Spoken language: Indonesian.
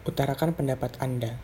Utarakan pendapat Anda.